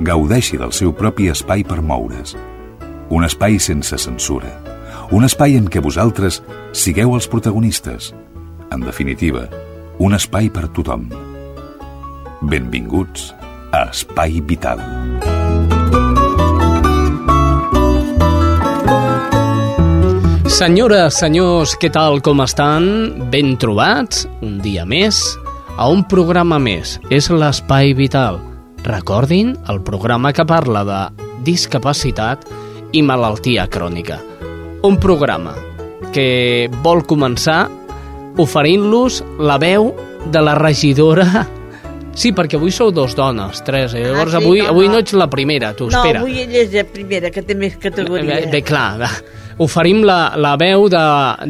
gaudeixi del seu propi espai per moure's. Un espai sense censura. Un espai en què vosaltres sigueu els protagonistes. En definitiva, un espai per tothom. Benvinguts a Espai Vital. Senyores, senyors, què tal, com estan? Ben trobats? Un dia més? A un programa més. És l'Espai Vital. Recordin el programa que parla de discapacitat i malaltia crònica. Un programa que vol començar oferint-los la veu de la regidora Sí, perquè avui sou dos dones, tres. Eh? Llavors Ah, sí? avui, No, avui no. no ets la primera, tu, No, espera. avui ella és la primera, que té més categoria. Bé, bé clar, oferim la, la veu de,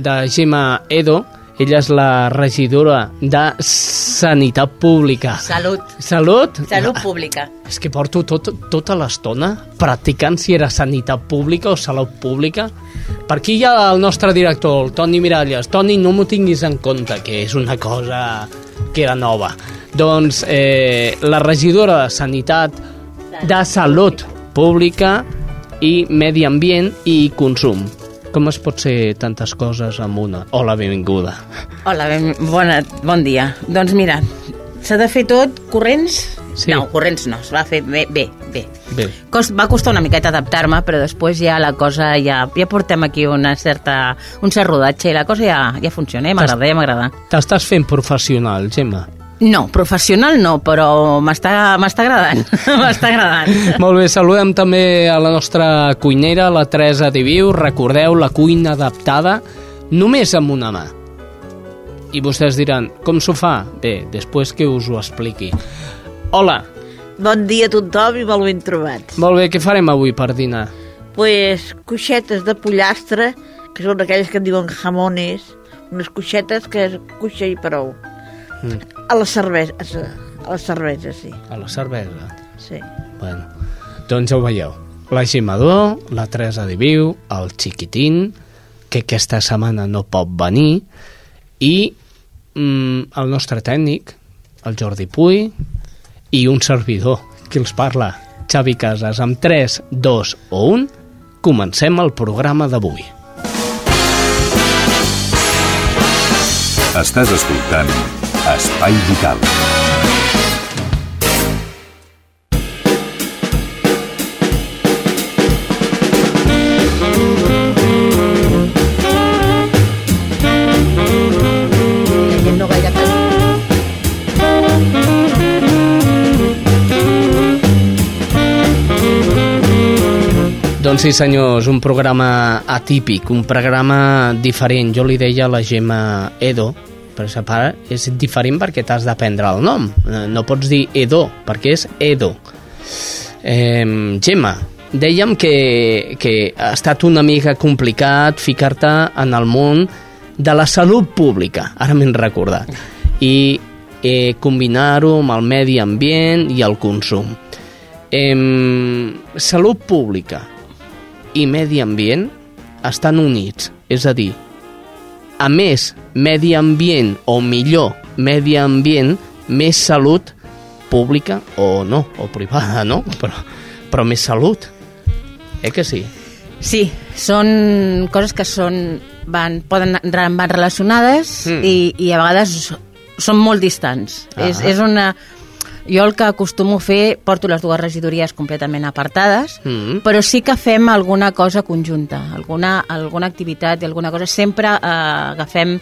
de Gemma Edo. Ella és la regidora de Sanitat Pública. Salut. Salut? Salut pública. És que porto tot, tota l'estona practicant si era sanitat pública o salut pública. Per aquí hi ha el nostre director, el Toni Miralles. Toni, no m'ho tinguis en compte, que és una cosa que era nova. Doncs eh, la regidora de Sanitat, de Salut Pública i Medi Ambient i Consum. Com es pot ser tantes coses amb una? Hola, benvinguda. Hola, ben, bona, bon dia. Doncs mira, s'ha de fer tot corrents? Sí. No, corrents no, es va fer bé, bé, bé. Bé, Cost, va costar una miqueta adaptar-me, però després ja la cosa, ja, ja portem aquí una certa, un cert rodatge i la cosa ja, ja funciona, ja m'agrada, ja m'agrada. t'estàs fent professional, Gemma. No, professional no, però m'està m'està agradant, m'està agradant. Molt bé, saludem també a la nostra cuinera, la Teresa Diviu. Recordeu, la cuina adaptada només amb una mà. I vostès diran, com s'ho fa? Bé, després que us ho expliqui. Hola, Bon dia a tothom i molt ben trobats. molt bé, què farem avui per dinar? Pues cuixetes de pollastre, que són aquelles que en diuen jamones, unes cuixetes que és cuixa i prou. Mm. A la cervesa, a la cervesa, sí. A la cervesa. sí. Bueno, doncs ja ho veieu. La Gimador, la Teresa Diviu, el Chiquitín, que aquesta setmana no pot venir, i mm, el nostre tècnic, el Jordi Puy, i un servidor, qui els parla, Xavi Casas, amb 3, 2 o 1, comencem el programa d'avui. Estàs escoltant Espai Vital. No gaire Doncs sí, senyors, un programa atípic, un programa diferent. Jo li deia a la Gemma Edo, però sa pare és diferent perquè t'has d'aprendre el nom. Eh, No pots dir Edo, perquè és Edo. Eh, Gemma, dèiem que, que ha estat una mica complicat ficar-te en el món de la salut pública, ara m'he recordat, i eh, combinar-ho amb el medi ambient i el consum. Eh, salut pública i medi ambient estan units, és a dir, a més medi ambient o millor medi ambient, més salut pública o no, o privada, no? Però, però més salut. Eh que sí? Sí, són coses que són, van, poden, van relacionades Mm. i, i a vegades són molt distants. Ah. És, és una... Jo el que acostumo a fer, porto les dues regidories completament apartades, Mm. però sí que fem alguna cosa conjunta, alguna, alguna activitat i alguna cosa. Sempre eh, agafem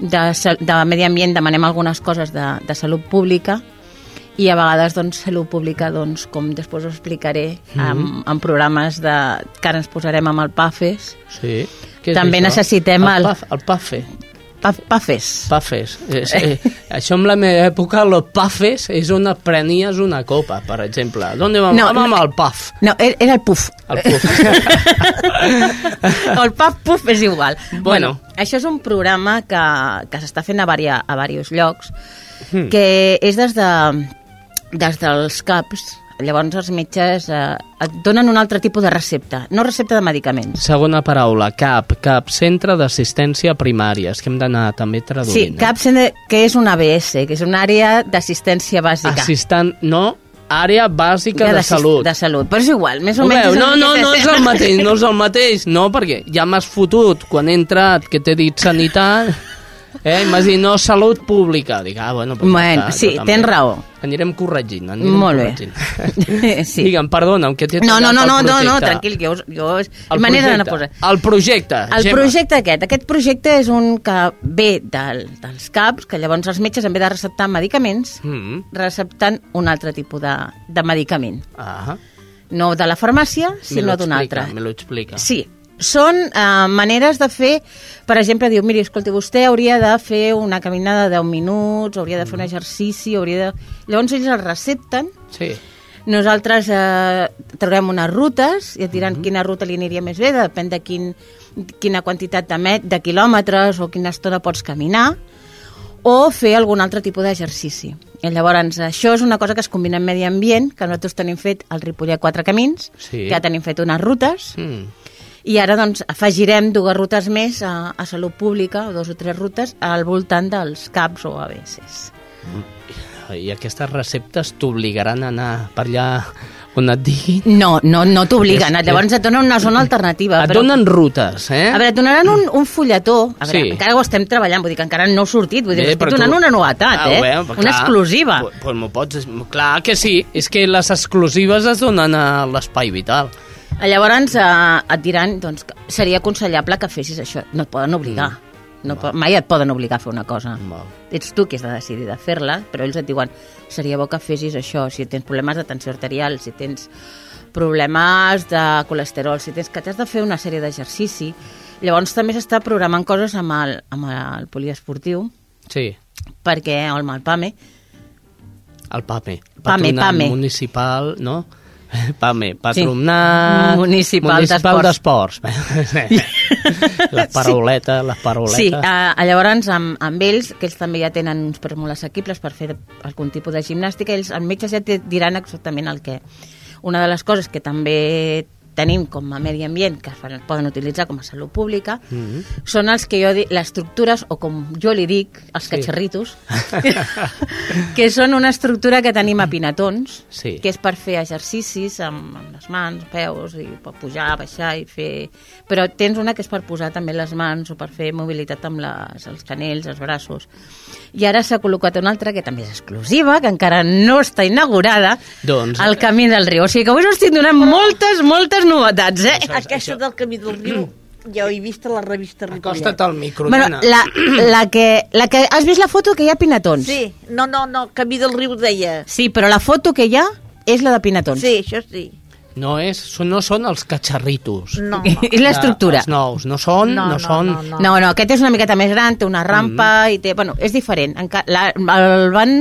de, de medi ambient, demanem algunes coses de, de salut pública i a vegades doncs, salut pública, doncs, com després ho explicaré, Mhm. amb, amb programes de, que ara ens posarem amb el PAFES, Sí. Què és També això? necessitem el... el- Paf, el PAFE. Pa, pafes. Pafes. És, eh, això en la meva època, los pafes és on et prenies una copa, per exemple. D'on vam? No, No, no. al paf. No, era el puf. El puf. el paf puf és igual. Bueno. això és un programa que, que s'està fent a, varia, a diversos llocs, Hmm. que és des, de, des dels CAPs. Llavors els metges eh, et donen un altre tipus de recepta, no recepta de medicaments. Segona paraula, CAP, CAP, Centre d'Assistència Primària. És que hem d'anar també Sí, traduint. CAP, que és una ABS, que és una àrea d'assistència bàsica. Assistant, no, àrea bàsica de, d'assist- salut. De salut, però és igual, més o menys... veu? No, no, no és el mateix, no és el mateix. No, perquè ja m'has fotut quan he entrat que t'he dit sanitat, eh? i m'has dit no, salut pública. Dic, ah, bueno, doncs Bueno, ja està, sí, tens raó. Anirem corregint, anirem Molt bé. corregint. sí. Digue'm, perdona, que t'he No, no, no, no, no, no, tranquil, jo, jo és El manera projecte, posar. el projecte, El Gemma. projecte aquest, aquest projecte és un que ve del, dels CAPs, que llavors els metges en vez de receptar medicaments, Mm. recepten un altre tipus de, de medicament. Ah, No de la farmàcia, sinó d'un altre. Me lo explica. Sí, són eh, maneres de fer, per exemple, diu, miri, escolti, vostè hauria de fer una caminada de 10 minuts, hauria de fer un exercici, hauria de... Llavors ells el recepten, Sí. nosaltres eh, traurem unes rutes i et diran quina ruta li aniria més bé, depèn de quin, quina quantitat de, met, de quilòmetres o quina estona pots caminar, o fer algun altre tipus d'exercici. I llavors, això és una cosa que es combina amb medi ambient, que nosaltres tenim fet al Ripollet Quatre Camins, Sí. que ja tenim fet unes rutes, Mm. I ara doncs afegirem dues rutes més a, a Salut Pública, o dos o tres rutes, al voltant dels CAPs o ABSs. I aquestes receptes t'obligaran a anar per allà on et diguin. No, no, no t'obliguen, És- llavors et donen una zona alternativa. Et però- donen rutes, eh? A veure, et donaran un, un fulletó. A veure, Sí. encara ho estem treballant, vull dir que encara no ha sortit. Vull dir, Bé, estic donant tu- una novetat, Ah, eh? però una clar, exclusiva. Pues, pues pots... Clar que sí, és que les exclusives es donen a l'espai vital. Llavors eh, et diran doncs, seria aconsellable que fessis això. No et poden obligar. Mm. No, mai et poden obligar a fer una cosa. Val. Ets tu qui has de decidir de fer-la, però ells et diuen seria bo que fessis això, si tens problemes de tensió arterial, si tens problemes de colesterol, si tens que t'has de fer una sèrie d'exercici. Llavors també s'està programant coses amb el, amb el poliesportiu, Sí, perquè amb el PAME el PAME. PAME, PAME. Municipal, no? PAME, Patronat Municipal d'Esports. les parauletes, les parauletes. Sí, uh, llavors amb, amb ells, que ells també ja tenen uns preus molt assequibles per fer algun tipus de gimnàstica, ells, els metges ja te diran exactament el que... Una de les coses que també tenim com a medi ambient, que es poden utilitzar com a salut pública, mm -hmm. són els que jo dic, les estructures, o com jo li dic, els Sí. catxarritos, que són una estructura que tenim a pinatons, Sí. que és per fer exercicis amb, amb les mans, peus, i per pujar, baixar i fer... Però tens una que és per posar també les mans o per fer mobilitat amb les, els canells, els braços. I ara s'ha col·locat una altra que també és exclusiva, que encara no està inaugurada, Doncs- al Camí del Riu. O sigui que avui us estic donant moltes, moltes novetats, eh? Aquesta del camí del riu, ja ho he vist a la revista Ripollet. Acosta't al micro, Bueno, nena. la, la, que, la que... Has vist la foto que hi ha Pinatons? Sí, no, no, no, camí del riu deia. Sí, però la foto que hi ha és la de Pinatons. Sí, això sí. No, és, són- no són els catxarritos. No, no. és l'estructura. Els nous, no són, no, No, no, són... no, no. No, no, aquest és una miqueta més gran, té una rampa Mm. i té... Bueno, és diferent. Enca la, el van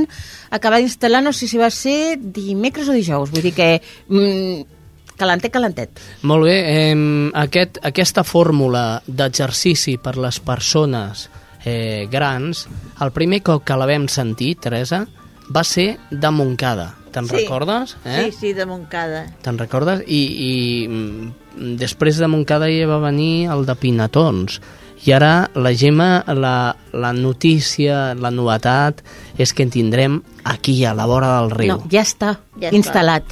acabar d'instal·lar, no sé si va ser dimecres o dijous, vull dir que... Mm, calentet, calentet. Molt bé, eh, aquest, aquesta fórmula d'exercici per les persones eh, grans, el primer cop que la vam sentir, Teresa, va ser de Montcada. Te'n Sí. recordes? Eh? Sí, sí, de Montcada. Te'n recordes? I, i mm, després de Montcada ja va venir el de Pinatons. I ara la Gemma, la, la notícia, la novetat, és que en tindrem aquí, a la vora del riu. No, ja està, Ja ja instal·lat.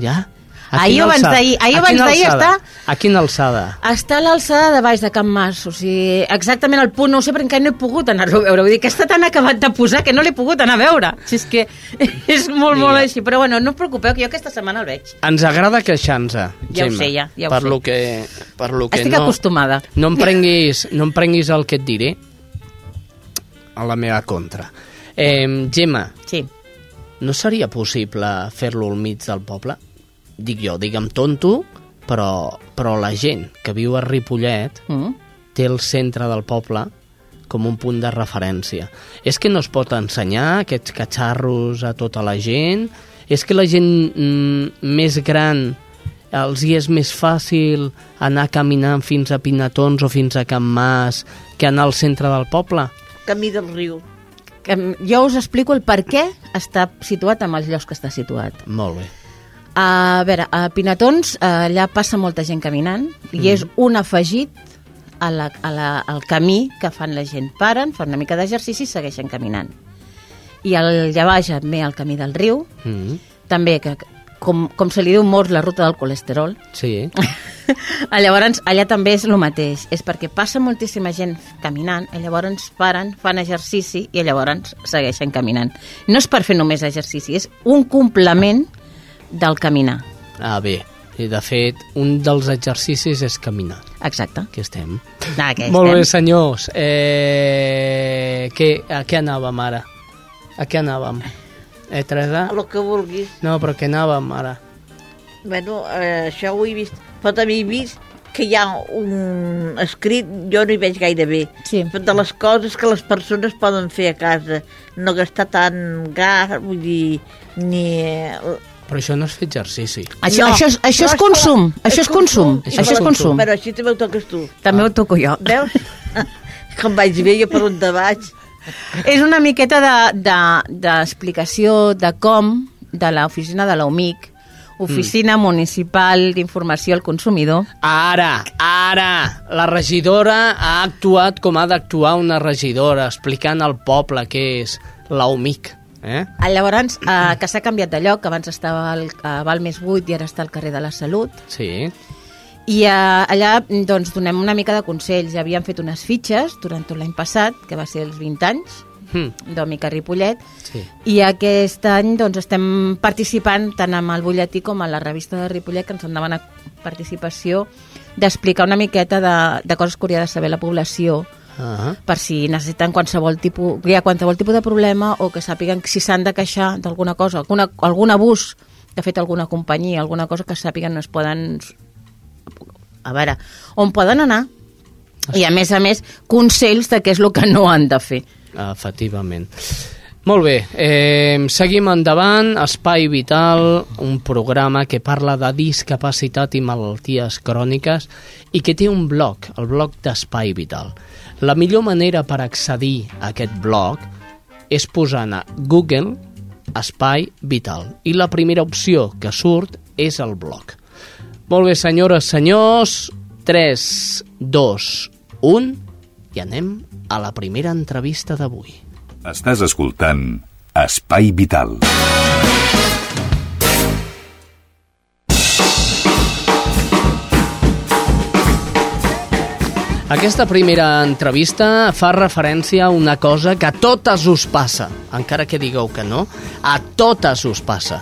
Ja? Ahir o abans d'ahir- ahir o abans d'ahir està- A quina alçada? Està a l'alçada de baix de Can Mas, o sigui, exactament al punt, no ho sé perquè encara no he pogut anar-lo a veure, vull dir que està tan acabat de posar que no l'he pogut anar a veure. Si és que és molt, Vinga. molt així, però bueno, no us preocupeu que jo aquesta setmana el veig. Ens agrada queixar-nos, Ja ho Gemma. sé, ja, ja ho per sé. Lo que, per lo que Estic no, acostumada. No em, prenguis, no em prenguis el que et diré a la meva contra. Eh, Gemma, Sí. no seria possible fer-lo al mig del poble? Dic jo, digue'm tonto, però, però la gent que viu a Ripollet Mm. té el centre del poble com un punt de referència. És que no es pot ensenyar aquests catxarros a tota la gent? És que la gent mm, més gran els hi és més fàcil anar caminant fins a Pinatons o fins a Can Mas que anar al centre del poble? Camí del riu. Que, jo us explico el per què està situat amb els llocs que està situat. Molt bé. A veure, a Pinatons eh, allà passa molta gent caminant i és un afegit a la, a la, al camí que fan la gent. Paren, fan una mica d'exercici i segueixen caminant. I allà baix ve el camí del riu, Mm també, que com, com se li diu molt la ruta del colesterol, Sí. llavors allà també és el mateix, és perquè passa moltíssima gent caminant, i llavors paren, fan exercici i llavors segueixen caminant. No és per fer només exercici, és un complement del caminar. Ah, bé. I de fet, un dels exercicis és caminar. Exacte. Aquí estem. Ah, que Molt bé, estem. senyors. Eh, què, a què anàvem ara? A què anàvem? Eh, Teresa? A lo que vulguis. No, però què anàvem ara? Bueno, eh, això ho he vist. Però també he vist que hi ha un escrit, jo no hi veig gaire bé, Sí. de les coses que les persones poden fer a casa. No gastar tant gas, vull dir, ni... Però això no és fer exercici. Això, No, això, és, això és però consum, això és consum, Això és consum. Però així també ho toques tu. També ho toco jo. Veus? Com vaig bé jo per on te vaig. És una miqueta d'explicació de, d'explicació de com de l'oficina de l'OMIC, Oficina Municipal d'Informació al Consumidor, Ara, ara, la regidora ha actuat com ha d'actuar una regidora, explicant al poble què és l'OMIC. Eh? Ah, Llavors, eh, que s'ha canviat de lloc, abans estava al, a Balmes 8 i ara està al carrer de la Salut, Sí. i eh, allà doncs, donem una mica de consells. Ja havíem fet unes fitxes durant tot l'any passat, que va ser els 20 anys, Hm, d'Òmic a Ripollet, sí. i aquest any doncs, estem participant tant amb el butlletí com a la revista de Ripollet, que ens han demanat participació d'explicar una miqueta de, de coses que hauria de saber la població Ah, per si necessiten qualsevol tipus, hi ha qualsevol tipus de problema o que sàpiguen si s'han de queixar d'alguna cosa, alguna, algun abús que ha fet alguna companyia, alguna cosa que sàpiguen es poden... A veure, on poden anar? I a més a més, consells de què és el que no han de fer. efectivament. Molt bé, eh, seguim endavant. Espai Vital, un programa que parla de discapacitat i malalties cròniques i que té un blog, el blog d'Espai Vital. La millor manera per accedir a aquest blog és posant a Google Espai Vital i la primera opció que surt és el blog. Molt bé, senyores, senyors, 3, 2, 1 i anem a la primera entrevista d'avui. Estàs escoltant Espai Vital. Aquesta primera entrevista fa referència a una cosa que a totes us passa, encara que digueu que no, a totes us passa.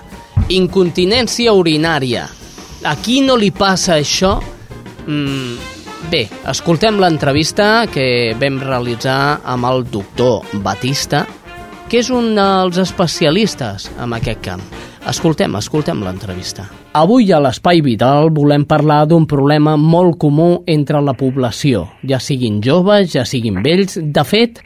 Incontinència urinària. A qui no li passa això? Mm, bé, escoltem l'entrevista que vam realitzar amb el doctor Batista, que és un dels especialistes en aquest camp. Escoltem, escoltem l'entrevista. Avui a l'Espai Vital volem parlar d'un problema molt comú entre la població, ja siguin joves, ja siguin vells. De fet,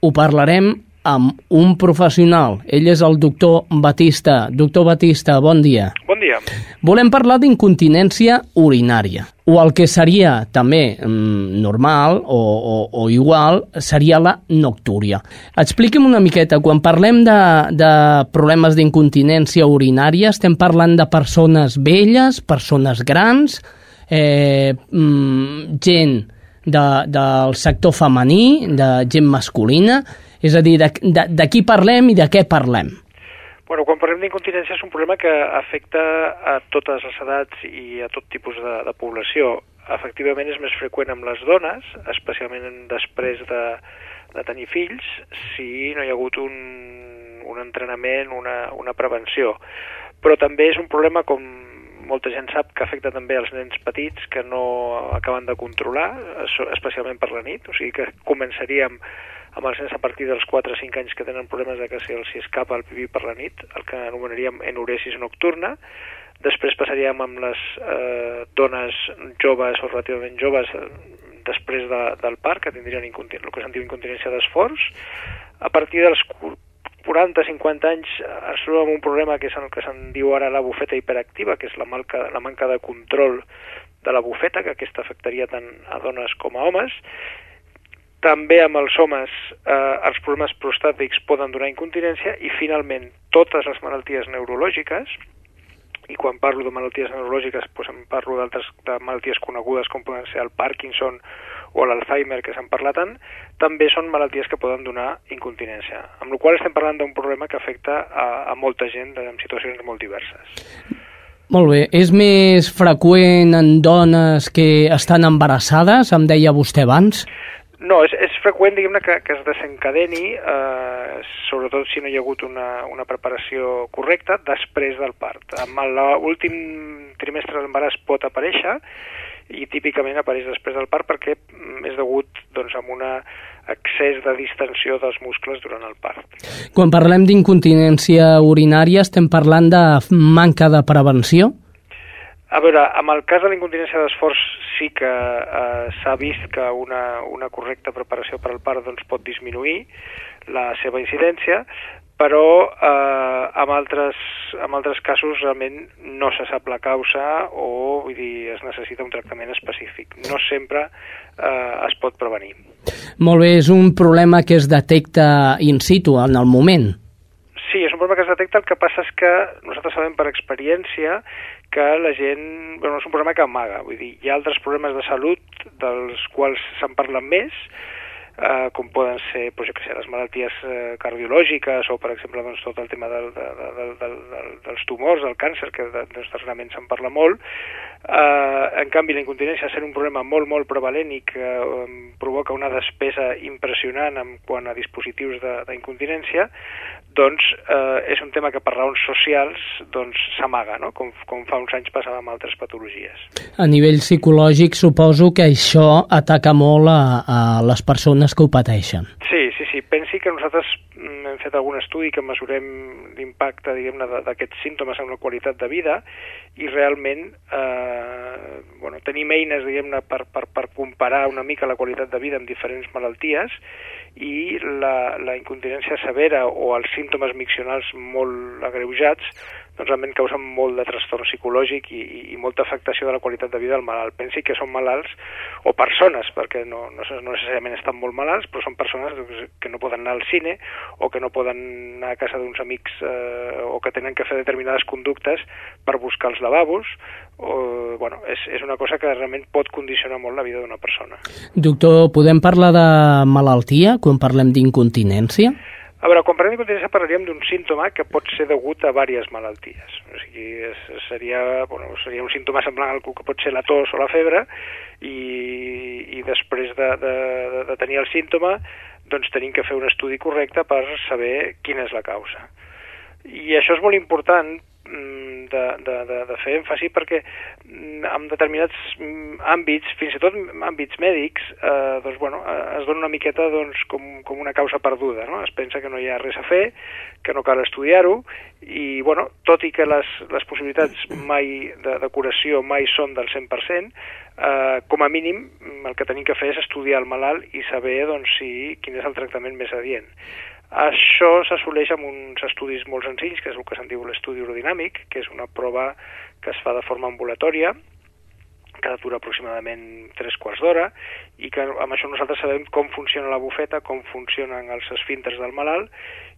ho parlarem amb un professional. Ell és el doctor Batista. Doctor Batista, bon dia. Bon dia. Volem parlar d'incontinència urinària, o el que seria també mm, normal o, o, o igual seria la noctúria. Expliqui'm una miqueta, quan parlem de, de problemes d'incontinència urinària, estem parlant de persones velles, persones grans, eh, mm, gent de, del sector femení, de gent masculina, és a dir, de, de, de qui parlem i de què parlem. Bueno, quan parlem d'incontinència és un problema que afecta a totes les edats i a tot tipus de, de població. Efectivament és més freqüent amb les dones, especialment després de, de tenir fills, si no hi ha hagut un, un entrenament, una, una prevenció. Però també és un problema, com molta gent sap, que afecta també als nens petits que no acaben de controlar, es- especialment per la nit, o sigui que començaríem amb els nens a partir dels 4 o 5 anys que tenen problemes de que si escapa el pipí per la nit, el que anomenaríem enuresis nocturna. Després passaríem amb les eh, dones joves o relativament joves, eh, després de, del parc, que tindrien el que se'n diu incontinència d'esforç. A partir dels 40-50 anys es troba amb un problema que és el que se'n diu ara la bufeta hiperactiva, que és la, manca, la manca de control de la bufeta, que aquesta afectaria tant a dones com a homes. També amb els homes eh, els problemes prostàtics poden donar incontinència i finalment totes les malalties neurològiques, i quan parlo de malalties neurològiques doncs em parlo d'altres malalties conegudes com poden ser el Parkinson o l'Alzheimer que se'n parla tant, també són malalties que poden donar incontinència. Amb la qual estem parlant d'un problema que afecta a, a molta gent en situacions molt diverses. Molt bé. És més freqüent en dones que estan embarassades, em deia vostè abans? No, és, és freqüent, diguem-ne, que, que es desencadeni, eh, sobretot si no hi ha hagut una, una preparació correcta, després del part. En l'últim trimestre de l'embaràs pot aparèixer, i típicament apareix després del part perquè és degut doncs, a un excés de distensió dels muscles durant el part. Quan parlem d'incontinència urinària estem parlant de manca de prevenció? A veure, amb el cas de la incontinència d'esforç sí que eh, s'ha vist que una, una correcta preparació per al part doncs, pot disminuir la seva incidència, però eh, amb, altres, amb altres casos realment no se sap la causa o vull dir, es necessita un tractament específic. No sempre eh, es pot prevenir. Molt bé, és un problema que es detecta in situ, en el moment. Sí, és un problema que es detecta, el que passa és que nosaltres sabem per experiència que la gent... Bueno, és un problema que amaga, vull dir, hi ha altres problemes de salut dels quals se'n parlen més, eh, com poden ser doncs, que sé, les malalties eh, cardiològiques o, per exemple, doncs, tot el tema del, de, de, de, de, dels tumors, del càncer, que doncs, darrerament se'n parla molt. Eh, en canvi, la incontinència sent un problema molt, molt prevalent i que eh, provoca una despesa impressionant en quant a dispositius d'incontinència, doncs eh, és un tema que per raons socials doncs s'amaga, no? com, com fa uns anys passava amb altres patologies. A nivell psicològic suposo que això ataca molt a, a les persones que ho pateixen. Sí, sí, sí. Pensi que nosaltres mm, hem fet algun estudi que mesurem l'impacte, diguem-ne, d'aquests símptomes en la qualitat de vida i realment eh, bueno, tenim eines, diguem-ne, per, per, per comparar una mica la qualitat de vida amb diferents malalties i la, la incontinència severa o els símptomes miccionals molt agreujats doncs realment causen molt de trastorn psicològic i, i, i molta afectació de la qualitat de vida del malalt. Pensi que són malalts o persones, perquè no, no, no necessàriament estan molt malalts, però són persones que no poden anar al cine o que no poden anar a casa d'uns amics eh, o que tenen que fer determinades conductes per buscar els lavabos. O, bueno, és, és una cosa que realment pot condicionar molt la vida d'una persona. Doctor, podem parlar de malaltia quan parlem d'incontinència? A veure, quan parlem d'incontinència parlaríem d'un símptoma que pot ser degut a diverses malalties. O sigui, seria, bueno, seria un símptoma semblant al que pot ser la tos o la febre i, i després de, de, de tenir el símptoma doncs tenim que fer un estudi correcte per saber quina és la causa. I això és molt important de, de, de, de fer èmfasi perquè mm, en determinats mm, àmbits, fins i tot àmbits mèdics, eh, doncs, bueno, eh, es dona una miqueta doncs, com, com una causa perduda. No? Es pensa que no hi ha res a fer, que no cal estudiar-ho, i bueno, tot i que les, les possibilitats mai de, de curació mai són del 100%, eh, com a mínim el que tenim que fer és estudiar el malalt i saber doncs, si, quin és el tractament més adient. Això s'assoleix amb uns estudis molt senzills, que és el que se'n diu l'estudi aerodinàmic, que és una prova que es fa de forma ambulatòria, que dura aproximadament 3 quarts d'hora, i que amb això nosaltres sabem com funciona la bufeta, com funcionen els esfínteres del malalt,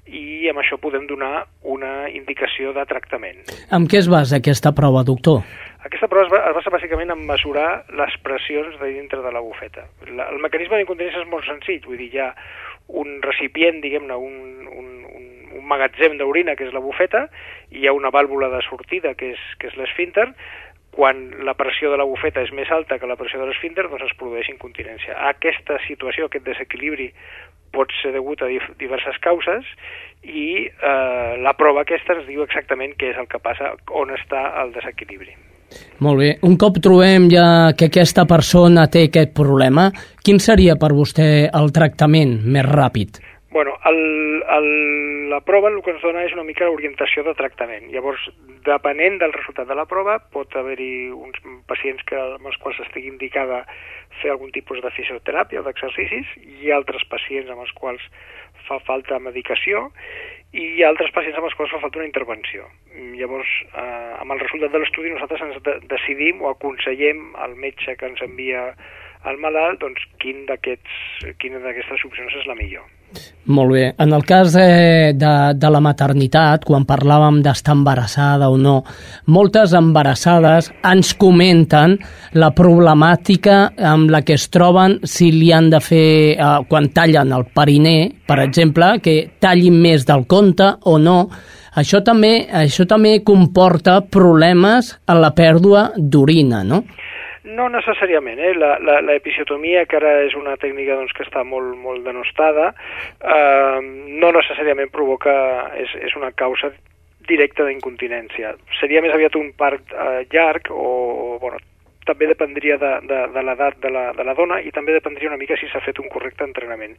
i amb això podem donar una indicació de tractament. Amb què es basa aquesta prova, doctor? Aquesta prova es, es basa bàsicament en mesurar les pressions de dintre de la bufeta. La, el mecanisme d'incontinència és molt senzill, vull dir, hi ha un recipient, diguem-ne, un, un, un, un magatzem d'orina, que és la bufeta, i hi ha una vàlvula de sortida, que és, que és l'esfínter, quan la pressió de la bufeta és més alta que la pressió de l'esfínter, doncs es produeix incontinència. Aquesta situació, aquest desequilibri, pot ser degut a diverses causes i eh, la prova aquesta ens diu exactament què és el que passa, on està el desequilibri. Molt bé. Un cop trobem ja que aquesta persona té aquest problema, quin seria per vostè el tractament més ràpid? Bueno, el, el, la prova el que ens dona és una mica l'orientació de tractament. Llavors, depenent del resultat de la prova, pot haver-hi uns pacients que, amb els quals estigui indicada fer algun tipus de fisioteràpia o d'exercicis, hi ha altres pacients amb els quals fa falta medicació i hi ha altres pacients amb els quals fa falta una intervenció. Llavors, eh, amb el resultat de l'estudi nosaltres ens de decidim o aconsellem al metge que ens envia el malalt doncs, quin d'aquestes opcions és la millor. Molt bé. En el cas eh, de, de la maternitat, quan parlàvem d'estar embarassada o no, moltes embarassades ens comenten la problemàtica amb la que es troben si li han de fer, eh, quan tallen el periner, per exemple, que tallin més del compte o no, això també, això també comporta problemes en la pèrdua d'orina, no? No necessàriament, eh? l'episiotomia, que ara és una tècnica doncs, que està molt, molt denostada, eh, no necessàriament provoca, és, és una causa directa d'incontinència. Seria més aviat un part eh, llarg o, bueno, també dependria de, de, de l'edat de, la, de la dona i també dependria una mica si s'ha fet un correcte entrenament.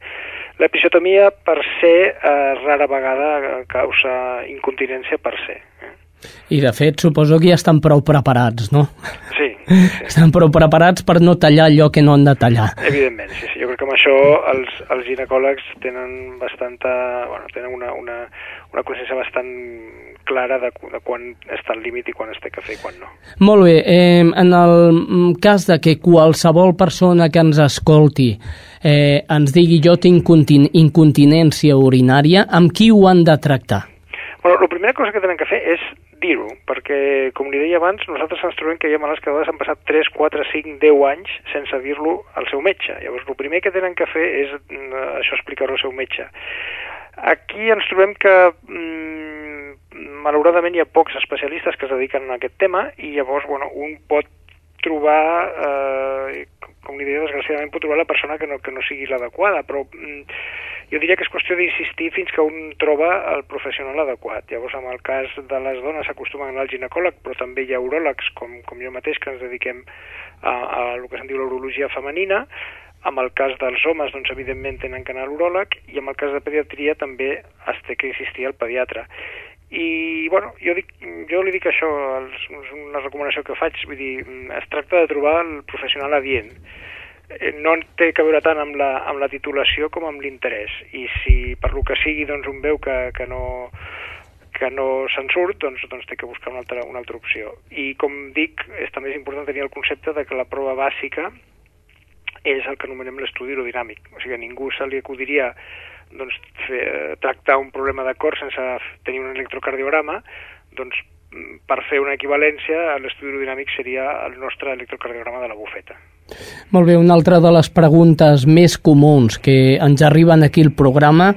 L'episiotomia per ser eh, rara vegada causa incontinència per ser. Eh? I de fet suposo que ja estan prou preparats, no? Sí, sí. Estan prou preparats per no tallar allò que no han de tallar. Evidentment, sí, sí. Jo crec que amb això els, els ginecòlegs tenen bastanta... Bueno, tenen una, una, una consciència bastant clara de, de quan està el límit i quan es té que fer i quan no. Molt bé. Eh, en el cas de que qualsevol persona que ens escolti eh, ens digui jo tinc incontinència urinària, amb qui ho han de tractar? Primera cosa que tenen que fer és dir-ho, perquè, com li deia abans, nosaltres ens trobem que hi ha malalts que han passat 3, 4, 5, 10 anys sense dir-lo al seu metge. Llavors, el primer que tenen que fer és mm, això explicar-ho al seu metge. Aquí ens trobem que mm, malauradament hi ha pocs especialistes que es dediquen a aquest tema i llavors, bueno, un pot trobar, eh, com li deia, desgraciadament pot trobar la persona que no, que no sigui l'adequada, però mm, jo diria que és qüestió d'insistir fins que un troba el professional adequat. Llavors, en el cas de les dones s'acostumen a anar al ginecòleg, però també hi ha uròlegs, com, com jo mateix, que ens dediquem a, a el que se'n diu l'urologia femenina, en el cas dels homes, doncs, evidentment, tenen que anar a l'uròleg, i en el cas de pediatria també es té que insistir al pediatre. I, bueno, jo, dic, jo li dic això, és una recomanació que faig, vull dir, es tracta de trobar el professional adient Eh, no té que veure tant amb la, amb la titulació com amb l'interès i si per lo que sigui doncs un veu que, que no que no se'n surt, doncs, doncs té que buscar una altra, una altra opció. I com dic, és també és important tenir el concepte de que la prova bàsica és el que anomenem l'estudi aerodinàmic. O sigui, a ningú se li acudiria doncs, fer, tractar un problema de cor sense tenir un electrocardiograma, doncs per fer una equivalència, l'estudi aerodinàmic seria el nostre electrocardiograma de la bufeta. Molt bé, una altra de les preguntes més comuns que ens arriben aquí al programa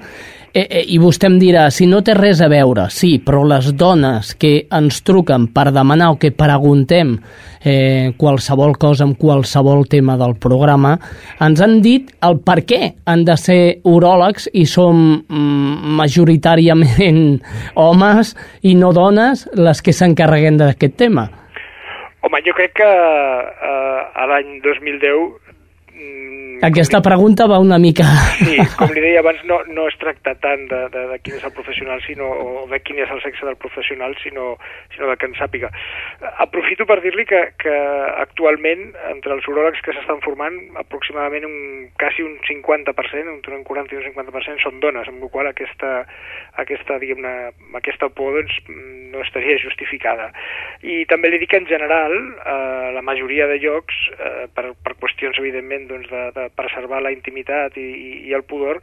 eh, eh, i vostè em dirà, si no té res a veure, sí, però les dones que ens truquen per demanar o que preguntem eh, qualsevol cosa amb qualsevol tema del programa, ens han dit el per què han de ser uròlegs i som mm, majoritàriament homes i no dones les que s'encarreguen d'aquest tema. Home, jo crec que eh, a l'any 2010 aquesta pregunta va una mica... Sí, com li deia abans, no, no es tracta tant de, de, de quin és el professional sinó, o de quin és el sexe del professional, sinó, sinó de que en sàpiga. Aprofito per dir-li que, que actualment, entre els uròlegs que s'estan formant, aproximadament un, quasi un 50%, entre un 40 i un 50% són dones, amb la qual aquesta, aquesta, diguem-ne, aquesta por doncs, no estaria justificada. I també li dic que en general, eh, la majoria de llocs, eh, per, per qüestions evidentment doncs, de, de preservar la intimitat i, i, i el pudor,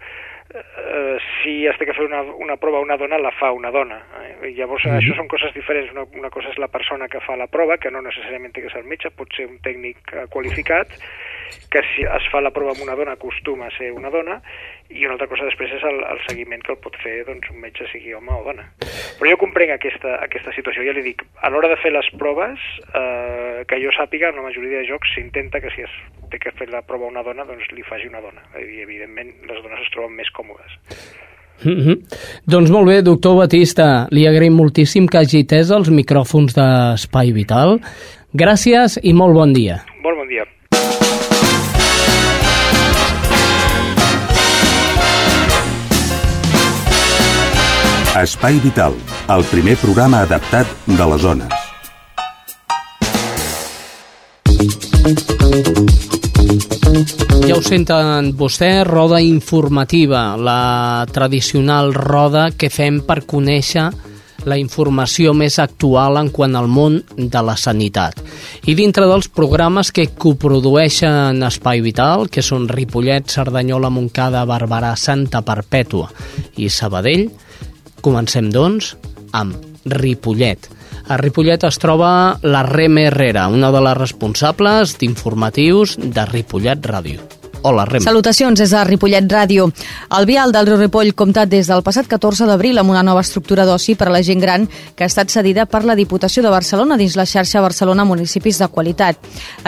eh, si has de que fer una, una prova una dona, la fa una dona. Eh? Llavors mm -hmm. això són coses diferents. Una, una cosa és la persona que fa la prova, que no necessàriament té que ser el metge, pot ser un tècnic eh, qualificat, que si es fa la prova amb una dona acostuma a ser una dona, i una altra cosa després és el, el seguiment que el pot fer doncs, un metge, sigui home o dona. Però jo comprenc aquesta, aquesta situació, ja li dic, a l'hora de fer les proves, eh, que jo sàpiga, en la majoria de jocs s'intenta que si es té que fer la prova a una dona, doncs li faci una dona. I evidentment les dones es troben més còmodes. Mm -hmm. Doncs molt bé, doctor Batista, li agraïm moltíssim que hagi tès els micròfons d'Espai Vital. Gràcies i molt bon dia. Molt bon dia. Espai Vital, el primer programa adaptat de les zones. Ja ho senten vostè, roda informativa, la tradicional roda que fem per conèixer la informació més actual en quant al món de la sanitat. I dintre dels programes que coprodueixen Espai Vital, que són Ripollet, Cerdanyola, Montcada, Barberà, Santa Perpètua i Sabadell, comencem, doncs, amb Ripollet. A Ripollet es troba la Rem Herrera, una de les responsables d'informatius de Ripollet Ràdio. Hola, Rem. Salutacions des de Ripollet Ràdio. El vial del riu Ripoll compta des del passat 14 d'abril amb una nova estructura d'oci per a la gent gran que ha estat cedida per la Diputació de Barcelona dins la xarxa Barcelona Municipis de Qualitat.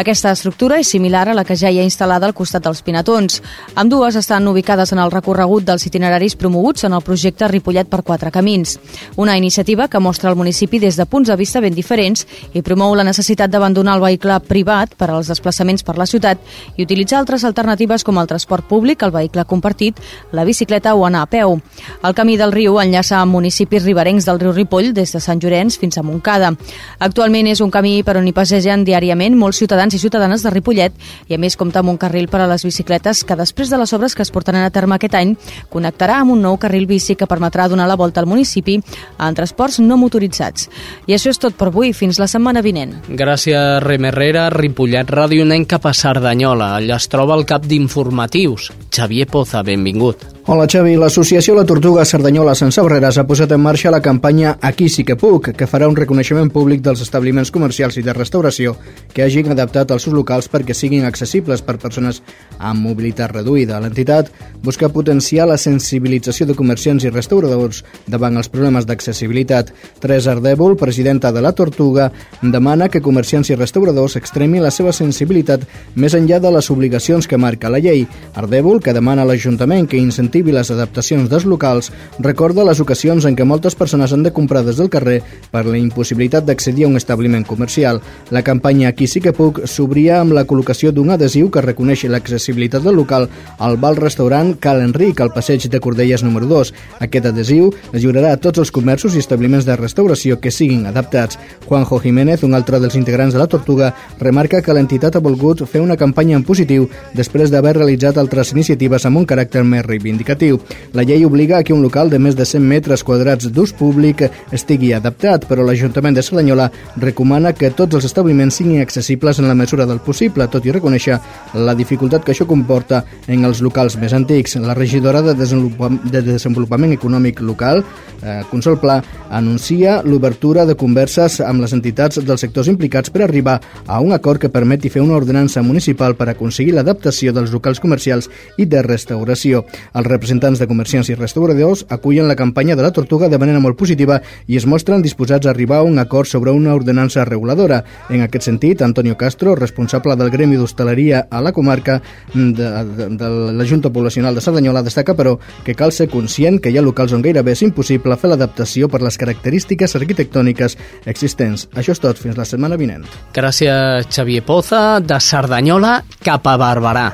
Aquesta estructura és similar a la que ja hi ha instal·lada al costat dels Pinatons. Amb dues estan ubicades en el recorregut dels itineraris promoguts en el projecte Ripollet per quatre camins. Una iniciativa que mostra el municipi des de punts de vista ben diferents i promou la necessitat d'abandonar el vehicle privat per als desplaçaments per la ciutat i utilitzar altres alternatives alternatives com el transport públic, el vehicle compartit, la bicicleta o anar a peu. El camí del riu enllaça amb municipis riberencs del riu Ripoll des de Sant Llorenç fins a Montcada. Actualment és un camí per on hi passegen diàriament molts ciutadans i ciutadanes de Ripollet i a més compta amb un carril per a les bicicletes que després de les obres que es portaran a terme aquest any connectarà amb un nou carril bici que permetrà donar la volta al municipi en transports no motoritzats. I això és tot per avui, fins la setmana vinent. Gràcies, Rem Herrera. Ripollet Ràdio anem cap a Cerdanyola. Allà es troba el cap d'informatius. Xavier Poza, benvingut. Hola Xavi, l'associació La Tortuga Cerdanyola Sense Barreres ha posat en marxa la campanya Aquí sí que puc, que farà un reconeixement públic dels establiments comercials i de restauració que hagin adaptat els seus locals perquè siguin accessibles per persones amb mobilitat reduïda. L'entitat busca potenciar la sensibilització de comerciants i restauradors davant els problemes d'accessibilitat. Teresa Ardèvol, presidenta de La Tortuga, demana que comerciants i restauradors extremin la seva sensibilitat més enllà de les obligacions que marca la llei. Ardèvol, que demana a l'Ajuntament que incentivi incentivi les adaptacions dels locals, recorda les ocasions en què moltes persones han de comprar des del carrer per la impossibilitat d'accedir a un establiment comercial. La campanya Aquí sí que puc s'obria amb la col·locació d'un adhesiu que reconeix l'accessibilitat del local al bar-restaurant Cal Enric, al passeig de Cordelles número 2. Aquest adhesiu es lliurarà a tots els comerços i establiments de restauració que siguin adaptats. Juanjo Jiménez, un altre dels integrants de la Tortuga, remarca que l'entitat ha volgut fer una campanya en positiu després d'haver realitzat altres iniciatives amb un caràcter més reivindicatiu indicatiu. La llei obliga a que un local de més de 100 metres quadrats d'ús públic estigui adaptat, però l'Ajuntament de Cerdanyola recomana que tots els establiments siguin accessibles en la mesura del possible, tot i reconèixer la dificultat que això comporta en els locals més antics. La regidora de de Desenvolupament Econòmic Local, eh, Consol Pla, anuncia l'obertura de converses amb les entitats dels sectors implicats per arribar a un acord que permeti fer una ordenança municipal per aconseguir l'adaptació dels locals comercials i de restauració. Els representants de comerciants i restauradors acullen la campanya de la Tortuga de manera molt positiva i es mostren disposats a arribar a un acord sobre una ordenança reguladora. En aquest sentit, Antonio Castro, responsable del Gremi d'Hostaleria a la comarca de, de, de la Junta Poblacional de Cerdanyola, destaca, però, que cal ser conscient que hi ha locals on gairebé és impossible fer l'adaptació per les característiques arquitectòniques existents. Això és tot, fins la setmana vinent. Gràcies, Xavier Poza, de Cerdanyola cap a Barberà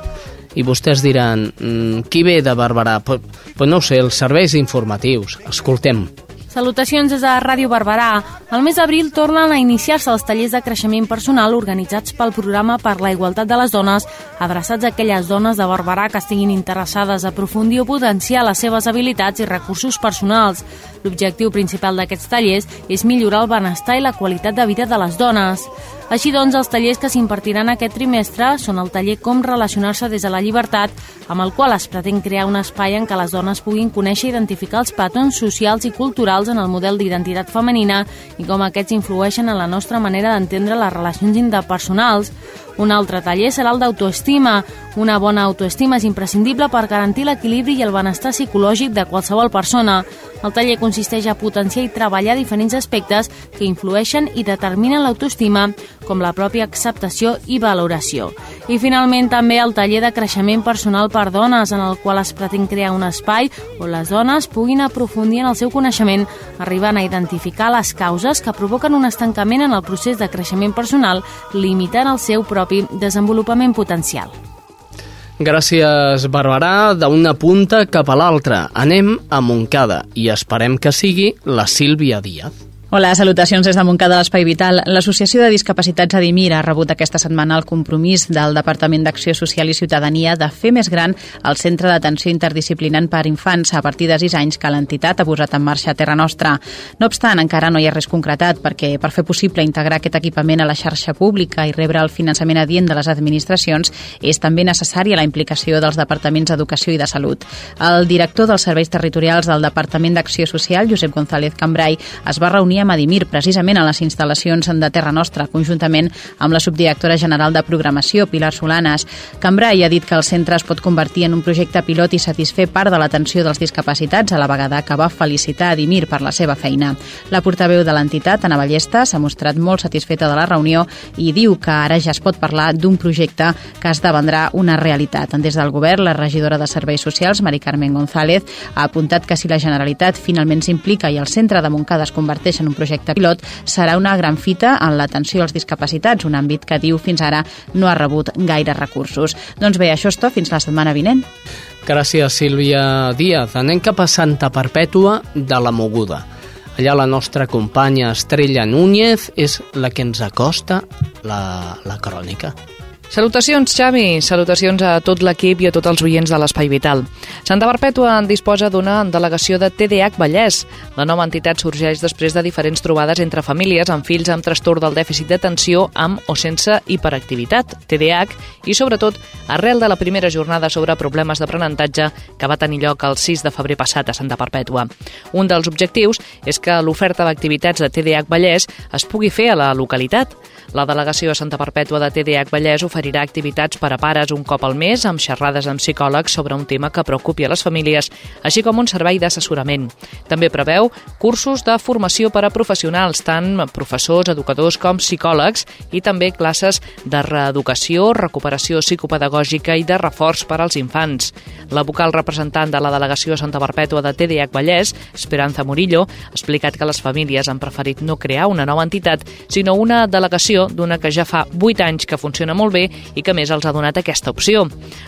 i vostès diran, mmm, qui ve de Barberà? Pues, pues no ho sé, els serveis informatius. Escoltem. Salutacions des de Ràdio Barberà. Al mes d'abril tornen a iniciar-se els tallers de creixement personal organitzats pel programa per la igualtat de les dones, adreçats a aquelles dones de Barberà que estiguin interessades a aprofundir o potenciar les seves habilitats i recursos personals. L'objectiu principal d'aquests tallers és millorar el benestar i la qualitat de vida de les dones. Així doncs, els tallers que s'impartiran aquest trimestre són el taller Com relacionar-se des de la llibertat, amb el qual es pretén crear un espai en què les dones puguin conèixer i identificar els patrons socials i culturals en el model d'identitat femenina i com aquests influeixen en la nostra manera d'entendre les relacions interpersonals. Un altre taller serà el d'autoestima. Una bona autoestima és imprescindible per garantir l'equilibri i el benestar psicològic de qualsevol persona. El taller consisteix a potenciar i treballar diferents aspectes que influeixen i determinen l'autoestima, com la pròpia acceptació i valoració. I finalment també el taller de creixement personal per dones, en el qual es pretén crear un espai on les dones puguin aprofundir en el seu coneixement, arribant a identificar les causes que provoquen un estancament en el procés de creixement personal, limitant el seu propi desenvolupament potencial. Gràcies, Barberà, d'una punta cap a l'altra. Anem a Montcada i esperem que sigui la Sílvia Díaz. Hola, salutacions des de Montcada de l'Espai Vital. L'Associació de Discapacitats Adimir ha rebut aquesta setmana el compromís del Departament d'Acció Social i Ciutadania de fer més gran el Centre d'Atenció Interdisciplinant per Infants a partir de 6 anys que l'entitat ha posat en marxa a Terra Nostra. No obstant, encara no hi ha res concretat perquè per fer possible integrar aquest equipament a la xarxa pública i rebre el finançament adient de les administracions és també necessària la implicació dels departaments d'Educació i de Salut. El director dels serveis territorials del Departament d'Acció Social, Josep González Cambrai, es va reunir a Madimir, precisament a les instal·lacions de Terra Nostra, conjuntament amb la subdirectora general de programació, Pilar Solanes. Cambrai ha dit que el centre es pot convertir en un projecte pilot i satisfer part de l'atenció dels discapacitats, a la vegada que va felicitar Adimir per la seva feina. La portaveu de l'entitat, Ana Ballesta, s'ha mostrat molt satisfeta de la reunió i diu que ara ja es pot parlar d'un projecte que esdevendrà una realitat. Des del govern, la regidora de Serveis Socials, Mari Carmen González, ha apuntat que si la Generalitat finalment s'implica i el centre de Montcada es converteix en un projecte pilot serà una gran fita en l'atenció als discapacitats, un àmbit que diu fins ara no ha rebut gaire recursos. Doncs bé, això és tot, fins la setmana vinent. Gràcies, Sílvia Díaz. Anem cap a Santa Perpètua de la Moguda. Allà la nostra companya Estrella Núñez és la que ens acosta la, la crònica. Salutacions, Xavi. Salutacions a tot l'equip i a tots els oients de l'Espai Vital. Santa Perpètua disposa d'una delegació de TDAH Vallès. La nova entitat sorgeix després de diferents trobades entre famílies amb fills amb trastorn del dèficit d'atenció amb o sense hiperactivitat, TDAH, i sobretot arrel de la primera jornada sobre problemes d'aprenentatge que va tenir lloc el 6 de febrer passat a Santa Perpètua. Un dels objectius és que l'oferta d'activitats de TDAH Vallès es pugui fer a la localitat. La delegació a Santa Perpètua de TDAH Vallès oferirà activitats per a pares un cop al mes amb xerrades amb psicòlegs sobre un tema que preocupi a les famílies, així com un servei d'assessorament. També preveu cursos de formació per a professionals, tant professors, educadors com psicòlegs, i també classes de reeducació, recuperació psicopedagògica i de reforç per als infants. La vocal representant de la delegació a Santa Perpètua de TDAH Vallès, Esperanza Murillo, ha explicat que les famílies han preferit no crear una nova entitat, sinó una delegació d'una que ja fa 8 anys que funciona molt bé i que més els ha donat aquesta opció.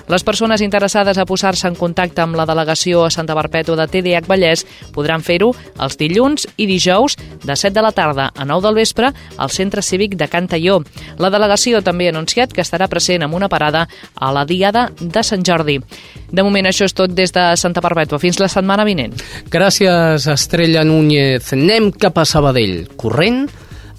Les persones interessades a posar-se en contacte amb la delegació a Santa Perpètua de TDH Vallès podran fer-ho els dilluns i dijous de 7 de la tarda a 9 del vespre al Centre Cívic de Can Talló. La delegació també ha anunciat que estarà present amb una parada a la Diada de Sant Jordi. De moment això és tot des de Santa Perpètua. Fins la setmana vinent. Gràcies, Estrella Núñez. Anem cap a Sabadell, corrent,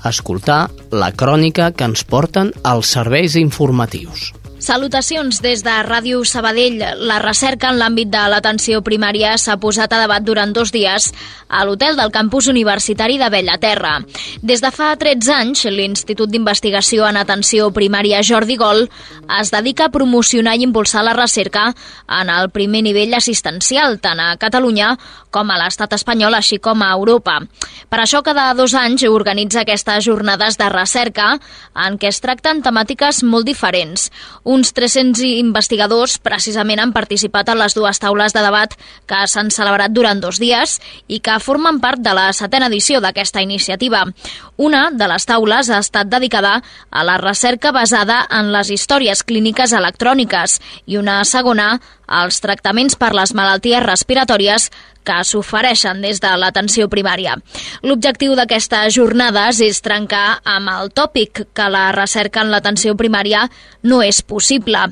escoltar la crònica que ens porten els serveis informatius. Salutacions des de Ràdio Sabadell. La recerca en l'àmbit de l'atenció primària s'ha posat a debat durant dos dies a l'hotel del campus universitari de Bellaterra. Des de fa 13 anys, l'Institut d'Investigació en Atenció Primària Jordi Gol es dedica a promocionar i impulsar la recerca en el primer nivell assistencial, tant a Catalunya com a l'estat espanyol, així com a Europa. Per això, cada dos anys organitza aquestes jornades de recerca en què es tracten temàtiques molt diferents. Uns 300 investigadors precisament han participat en les dues taules de debat que s'han celebrat durant dos dies i que formen part de la setena edició d'aquesta iniciativa. Una de les taules ha estat dedicada a la recerca basada en les històries clíniques electròniques i una segona als tractaments per les malalties respiratòries que s'ofereixen des de l'atenció primària. L'objectiu d'aquestes jornades és trencar amb el tòpic que la recerca en l'atenció primària no és possible.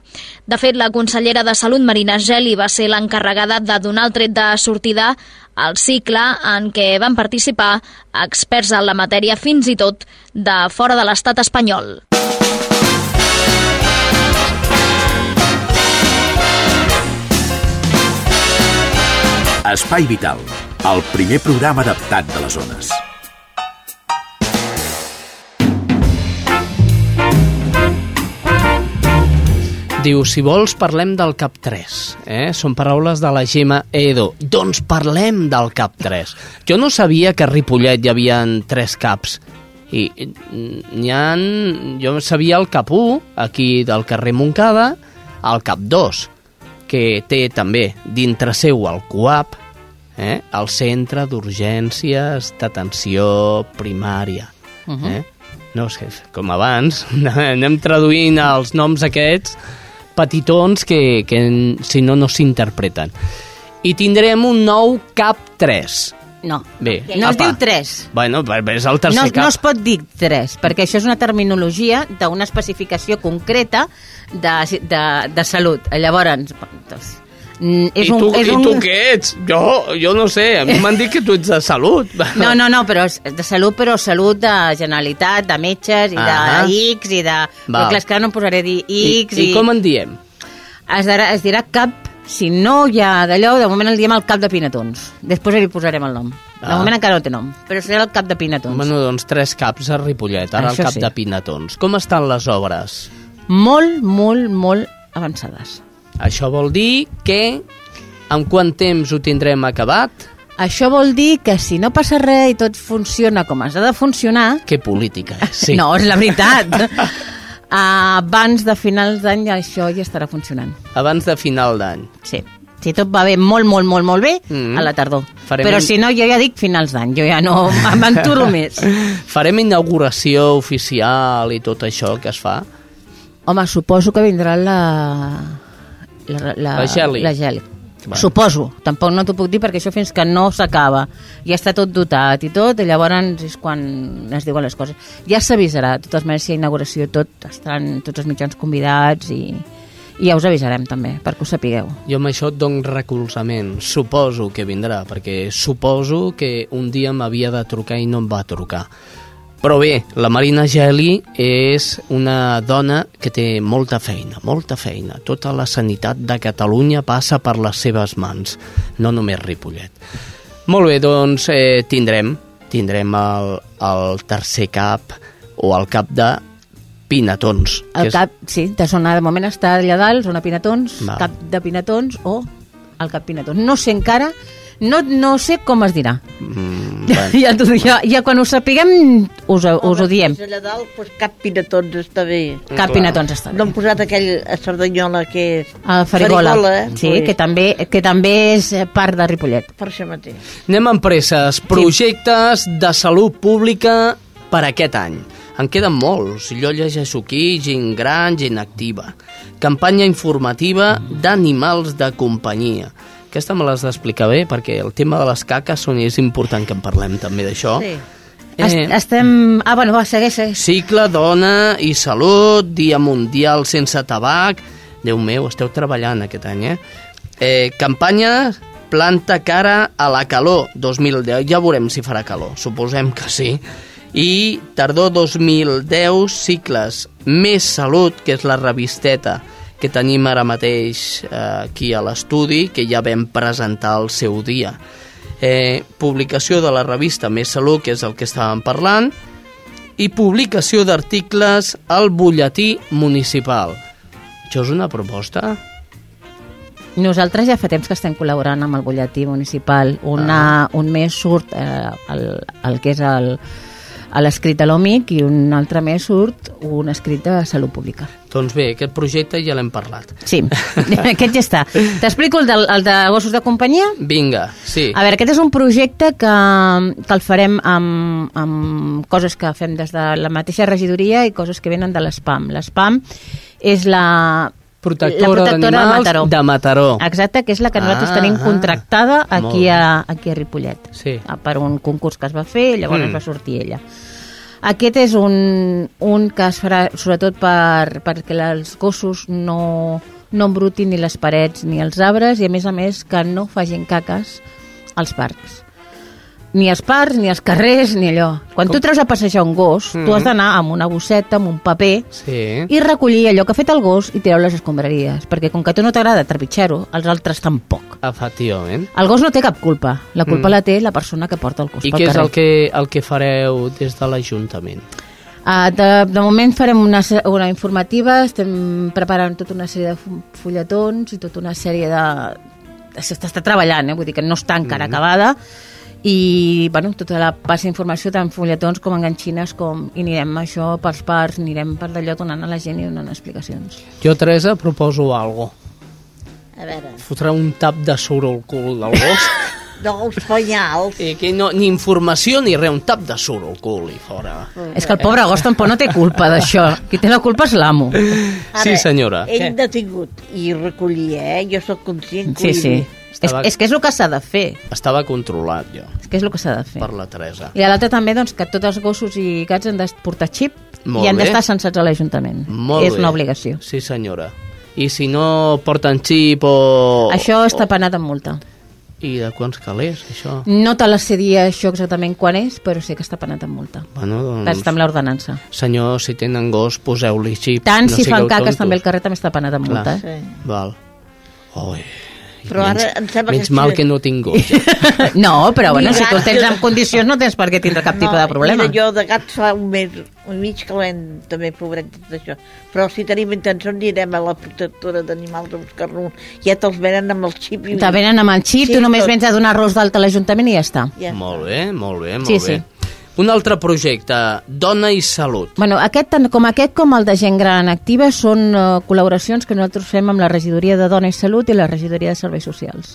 De fet, la consellera de Salut, Marina Geli, va ser l'encarregada de donar el tret de sortida al cicle en què van participar experts en la matèria fins i tot de fora de l'estat espanyol. Espai Vital, el primer programa adaptat de les zones. Diu, si vols parlem del cap 3. Eh? Són paraules de la Gemma Edo. Doncs parlem del cap 3. Jo no sabia que a Ripollet hi havia tres caps. I n'hi ha... Jo sabia el cap 1, aquí del carrer Moncada, el cap 2, que té també dintre seu el CUAP, eh? el Centre d'Urgències d'Atenció Primària. Uh -huh. eh? No sé, com abans, anem traduint els noms aquests petitons que, que si no, no s'interpreten. I tindrem un nou CAP 3. No, Bé, no es apa. diu 3. Bueno, però és el tercer No, cap. no es pot dir 3, perquè això és una terminologia d'una especificació concreta de, de, de salut. Llavors, doncs, mm, és I, un, tu, és I un... tu què ets? Jo, jo no sé, a mi m'han dit que tu ets de salut. No, no, no, però és de salut, però salut de Generalitat, de metges, i de. X, i de... Però Val. clar, és que no em posaré a dir I, X, I com en diem? Es dirà, es dirà cap, si no hi ha d'allò, de moment el diem el cap de Pinatons. Després li posarem el nom. De Ah. moment encara no té nom, però serà el cap de Pinatons. Bueno, doncs tres caps a Ripollet, ara Això el cap sí. de Pinatons. Com estan les obres? Molt, molt, molt avançades. Això vol dir que en quant temps ho tindrem acabat? Això vol dir que si no passa res i tot funciona com has de funcionar... Que política sí. No, és la veritat. Abans de finals d'any això ja estarà funcionant. Abans de final d'any. Sí. Si tot va bé molt, molt, molt, molt bé, Mm. a la tardor. Farem Però si no, jo ja dic finals d'any. Jo ja no m'aventuro més. Farem inauguració oficial i tot això que es fa? Home, suposo que vindrà la... La, La Geli. La Geli. Bueno. Suposo, tampoc no t'ho puc dir perquè això fins que no s'acaba ja està tot dotat i tot i llavors és quan es diuen les coses ja s'avisarà, de totes maneres si hi ha inauguració tot, estaran tots els mitjans convidats i, i ja us avisarem també perquè ho sapigueu Jo amb això et dono recolzament. Suposo que vindrà, perquè suposo que un dia m'havia de trucar i no em va trucar. Però bé, la Marina Geli és una dona que té molta feina, molta feina. Tota la sanitat de Catalunya passa per les seves mans, no només Ripollet. Molt bé, doncs eh, tindrem, tindrem el, el tercer cap o el cap de Pinatons. el és- cap, sí, de zona de moment està allà dalt, zona Pinatons Val. cap de Pinatons o el cap Pinatons no sé encara no, no sé com es dirà Mm, bueno. ja, dic, ja, ja quan ho sapiguem us, us ho diem allà dalt, doncs cap pinatons està bé. Cap pinatons està bé. No han posat aquell a Cerdanyola que és... El Farigola, Farigola, sí, pues, que també, que també és part de Ripollet. Per això mateix. Anem amb presses. Projectes de salut pública per aquest any. En queden molts. Jo llegeixo aquí, gent gran, gent activa. Campanya informativa d'animals de companyia. Aquesta me l'has d'explicar bé, perquè el tema de les caques són, és important que en parlem també d'això. Sí. Eh. Est estem... Ah, bueno, va, segueix, segueix. Cicle, dona i salut, Dia Mundial sense tabac... Déu meu, esteu treballant aquest any, eh? eh campanya planta cara a la calor 2010. Ja veurem si farà calor, suposem que sí. I tardor 2010, cicles Més Salut, que és la revisteta que tenim ara mateix eh, aquí a l'estudi, que ja vam presentar el seu dia. Eh, publicació de la revista Més Salut, que és el que estàvem parlant, i publicació d'articles al butlletí municipal. Això és una proposta? Nosaltres ja fa temps que estem col·laborant amb el butlletí municipal. Una, Ah. Un mes surt eh, el, el que és el, a l'escrit de l'OMIC i un altre mes surt un escrit de salut pública. Doncs bé, aquest projecte ja l'hem parlat. Sí, aquest ja està. T'explico el, el de gossos de companyia? Vinga, sí. A veure, aquest és un projecte que, que el farem amb, amb coses que fem des de la mateixa regidoria i coses que venen de l'ESPAM. L'ESPAM és la Protectora, protectora de d'animals Mataró. de Mataró. Exacte, que és la que nosaltres Ah, tenim ah. contractada Molt aquí a, aquí a Ripollet. Sí. Ah, Per un concurs que es va fer, llavors Mm. mm. va sortir ella. Aquest és un, un que es farà sobretot per, perquè els gossos no, no embrutin ni les parets ni els arbres i a més a més que no facin caques als parcs. Ni als parcs, ni als carrers, ni allò. Quan Com? tu treus a passejar un gos, mm. tu has d'anar amb una bosseta, amb un paper, Sí. i recollir allò que ha fet el gos i tirar les escombraries, perquè com que a tu no t'agrada trepitjar-ho, els altres tampoc. Efectivament. El gos no té cap culpa, la culpa Mm. la té la persona que porta el gos I pel què és carrer. el que, el que fareu des de l'Ajuntament? Uh, de, de moment farem una, una informativa, estem preparant tota una sèrie de fu- fulletons i tota una sèrie de... S'està treballant, eh? vull dir que no està encara mm. acabada, i bueno, tota la passa d'informació tant fulletons com enganxines com, i anirem això pels parcs, anirem per d'allò donant a la gent i donant explicacions. Jo, Teresa, proposo algo. A veure, Fotrà un tap de suro al cul del gos. no, els penyals. I que no, ni informació ni res, un tap de suro al cul i fora. És que el pobre gos tampoc no té culpa d'això. Qui té la culpa és l'amo. Sí, senyora. Ell detingut i recollia, eh? Jo sóc conscient que Sí, sí. Estava, És, és que és el que s'ha de fer. estava controlat, jo, És que és el que s'ha de fer. per la Teresa. I l'altre també, doncs, que tots els gossos i gats han de portar xip Molt i han d'estar censats a l'Ajuntament. Molt És bé. una obligació. Sí, senyora. I si no porten xip o... Això està penat amb multa. I de quants calés, això? No te la sé dir això exactament quan és, però sé que està penat amb multa. Bueno, Doncs... Està amb l'ordenança. senyor, si tenen gos, poseu-li xip. Tant no si fan caques tontos. també el carrer també està penat amb Clar. multa. Eh? Sí. Val. Oi. Però ara em sembla menys que... mal que no tinc gos. No, però bueno, si tu el gat. tens en condicions no tens per què tindre cap tipus de problema. Mira, jo de gats fa un mes i mig que l'hem també, pobret, tot això. Però si tenim intenció anirem a la protectora d'animals a buscar-ne un. Ja te'ls venen amb el xip. I... Te venen amb el xip, Sí, tu només tot. vens a donar arròs d'alta a l'Ajuntament i ja està. Ja molt bé, molt bé, molt Sí, bé. sí. Un altre projecte, Dona i Salut. Bueno, aquest, tant com aquest com el de gent gran activa són uh, col·laboracions que nosaltres fem amb la Regidoria de Dona i Salut i la Regidoria de Serveis Socials.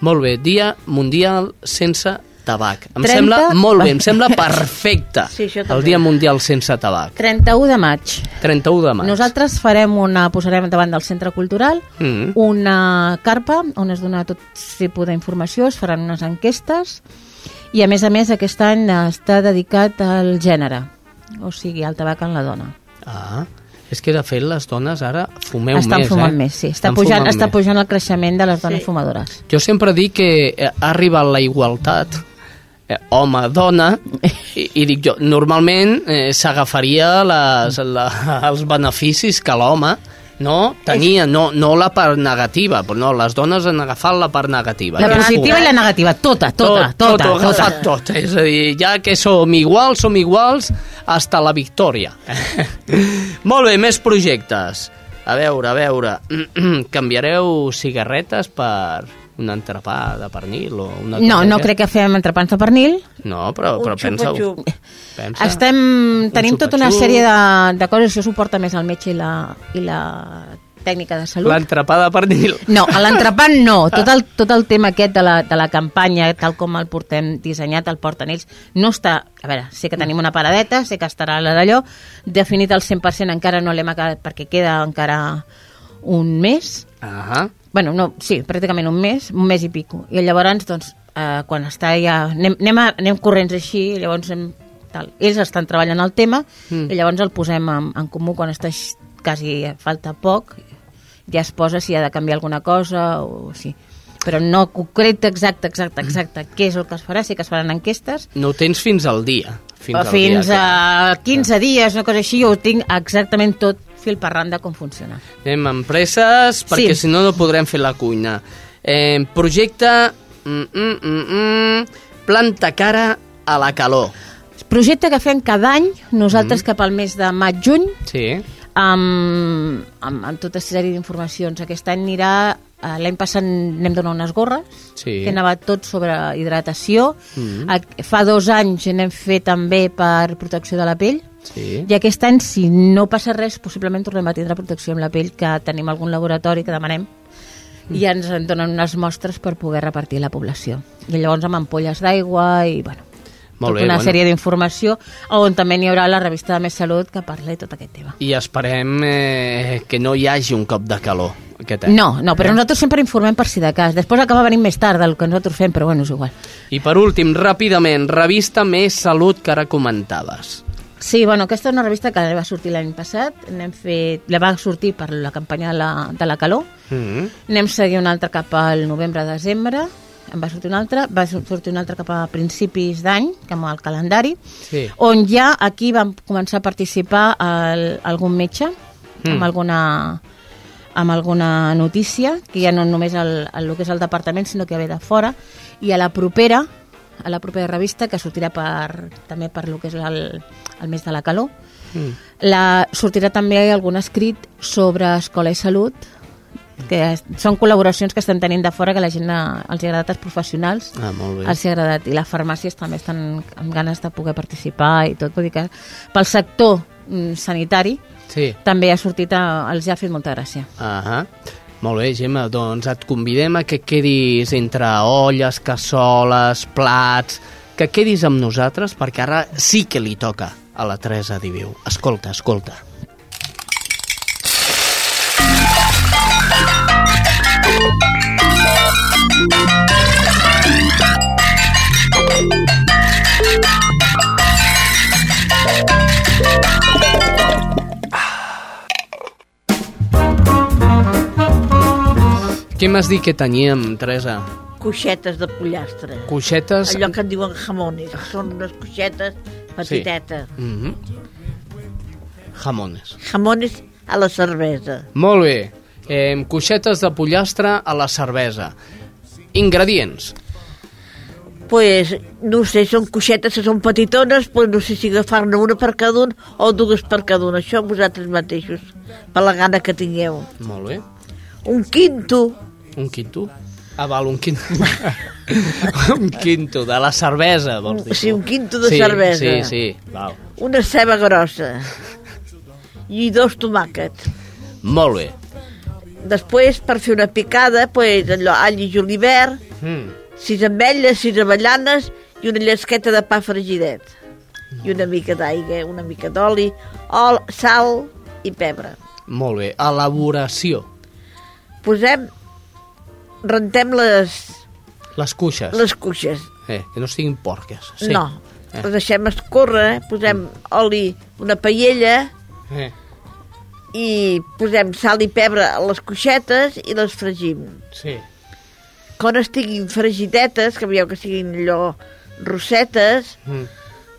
Molt bé, Dia Mundial sense tabac. Em 30 sembla molt bé, em sembla perfecte. Sí, el. Dia Mundial sense tabac. 31 de maig. 31 de maig. Nosaltres farem una, posarem davant del Centre Cultural Mm. una carpa on es dona tot tipus d'informació, es faran unes enquestes i a més a més aquest any està dedicat al gènere, o sigui, al tabac en la dona. Ah, és que de fet les dones ara fumeu Estan més, fumant eh? més, sí. Està Estan pujant, fumant està més. pujant el creixement de les dones Sí. fumadores. Jo sempre dic que eh, ha arribat la igualtat eh, home-dona i, i dic jo, normalment eh, s'agafaria les- la, els beneficis que l'home no tenia, no, no la part negativa, però no, les dones han agafat la part negativa. La positiva i la negativa, tota, tota, tot, tota, tot, tota. tot. És a dir, ja que som iguals, som iguals hasta la victòria. Molt bé, més projectes. A veure, a veure, canviareu cigarretes per un entrepà de pernil o una No, no que- crec que fem entrepans de pernil. No, però, però Un pensa-ho. xupa-xup. Pensa. Estem, tenim tota una sèrie de, de coses, això suporta més el metge i la, i la tècnica de salut. L'entrepà de pernil. No, a l'entrepà no. Tot el, tot el tema aquest de la, de la campanya, tal com el portem dissenyat, el porten ells, no està... A veure, sé que tenim una paradeta, sé que estarà la d'allò, definit al 100% encara no l'hem acabat perquè queda encara un mes. Ah bueno, no, sí, pràcticament un mes, un mes i pico. I llavors, doncs, eh, quan està ja... Anem, anem, a, anem corrents així, i llavors hem, tal. ells estan treballant el tema Mm. i llavors el posem en, en comú quan està quasi falta poc ja es posa si ha de canviar alguna cosa o sí. Però no concret exacte, exacte, exacte què és el que es farà, sí que es faran enquestes No ho tens fins al dia. Fins, al fins dia, a 15 dies, una cosa així, ho tinc exactament tot fil per randa com funciona. Anem amb presses, perquè Sí. si no no podrem fer la cuina. Eh, projecte... Mm, mm, mm, mm, planta cara a la calor. Projecte que fem cada any, nosaltres cap al mes de maig-juny, Sí. amb, amb, amb tota sèrie d'informacions. Aquest any anirà, l'any passat anem donar unes gorres, Sí. que anava tot sobre hidratació. Mm. A- Fa dos anys n'hem fet també per protecció de la pell, Sí. i aquest any, si no passa res, possiblement tornem a tindre protecció amb la pell, que tenim algun laboratori que demanem, i ens en donen unes mostres per poder repartir la població. I llavors amb ampolles d'aigua i, bueno, Molt tota bé, una bueno. sèrie d'informació, on també n'hi haurà la revista de Més Salut que parla de tot aquest tema. I esperem eh, que no hi hagi un cop de calor aquest any. No, no, però nosaltres sempre informem per si de cas. Després acaba venint més tard del que nosaltres fem, però bueno, és igual. I per últim, ràpidament, revista Més Salut que ara comentaves. Sí, bueno, aquesta és una revista que va sortir l'any passat, n'hem fet, la va sortir per la campanya de la, de la calor, Mm. n'hem seguit una altra cap al novembre-desembre, en va sortir una altra, va sortir una altra cap a principis d'any, amb el calendari, Sí. on ja aquí vam començar a participar el, algun metge, Mm. amb alguna amb alguna notícia, que ja no només el, el, el que és el departament, sinó que ve de fora, i a la propera, a la propera revista, que sortirà per, també per lo que és el, el mes de la calor, Mm. la, sortirà també algun escrit sobre escola i salut, que són col·laboracions que estem tenint de fora que la gent eh, els ha agradat als professionals Ah, molt bé. els ha agradat i les farmàcies també estan amb ganes de poder participar i tot, vull dir que pel sector mm, sanitari Sí. també ha sortit, a, els ha fet molta gràcia. Ahà. Molt bé, Gemma, doncs et convidem a que quedis entre olles, cassoles, plats, que quedis amb nosaltres perquè ara sí que li toca a la Teresa Diviu. Escolta, escolta. Què m'has dit que teníem, Teresa? Coixetes de pollastre. Coixetes... Allò que en diuen jamones, que són unes coixetes petitetes. Mm -hmm. Jamones. Jamones a la cervesa. Molt bé. Eh, coixetes de pollastre a la cervesa. Ingredients. Pues, no sé, són coixetes que són petitones, pues no sé si agafar-ne una per cada un o dues per cada un. Això vosaltres mateixos, per la gana que tingueu. Molt bé. Un quinto. Un quinto? Ah, val, un quinto. un quinto de la cervesa, vols dir? Sí, un quinto de sí, cervesa. Sí, sí, val. Una ceba grossa. I dos tomàquets. Molt bé. Després, per fer una picada, pues, allò, all i julivert, Mm. sis ametlles, sis avellanes i una llesqueta de pa fregidet. I una mica d'aigua, una mica d'oli, ol, sal i pebre. Molt bé. Elaboració. Posem, rentem les, Les cuixes. les cuixes. Eh, que no estiguin porques. Sí. No, Eh. les deixem escórrer, posem oli, una paella Eh. i posem sal i pebre a les cuixetes i les fregim. Sí. Quan estiguin fregidetes, que veieu que siguin allò rossetes, Mm.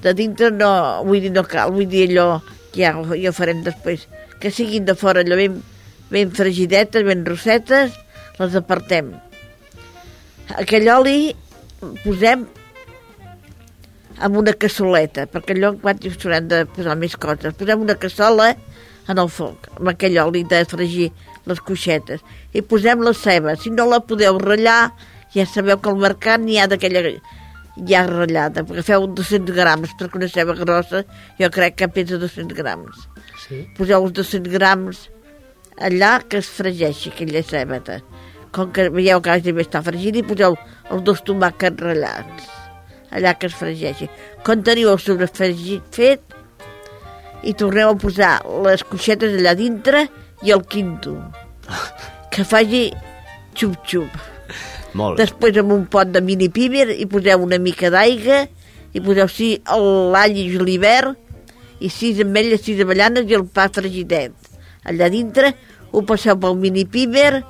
de dintre no, vull dir, no cal, vull dir allò, ja, ho- ja ho farem després, que siguin de fora allò ben, ben fregidetes, ben rossetes, les apartem. Aquell oli posem en una cassoleta, perquè allò quan dius s'hauran de posar més coses. Posem una cassola en el foc, amb aquell oli de fregir les coixetes, i posem la ceba. Si no la podeu ratllar, ja sabeu que al mercat n'hi ha d'aquella ja ratllada, perquè feu 200 grams, perquè una ceba grossa jo crec que pesa 200 grams. Sí. Poseu els 200 grams allà que es fregeixi aquella cebeta. Com que veieu que hagi d'estar fregint, i poseu els dos tomàquets ratllats allà que es fregeixi. Quan teniu el sobrefregit fet, i torneu a posar les coixetes allà dintre i el quinto. Que faci xup-xup. Molt. Després amb un pot de mini pímer hi poseu una mica d'aigua i poseu sí l'all i julivert i sis ametlles, sis avellanes i el pa fregidet. Allà dintre ho passeu pel mini pímer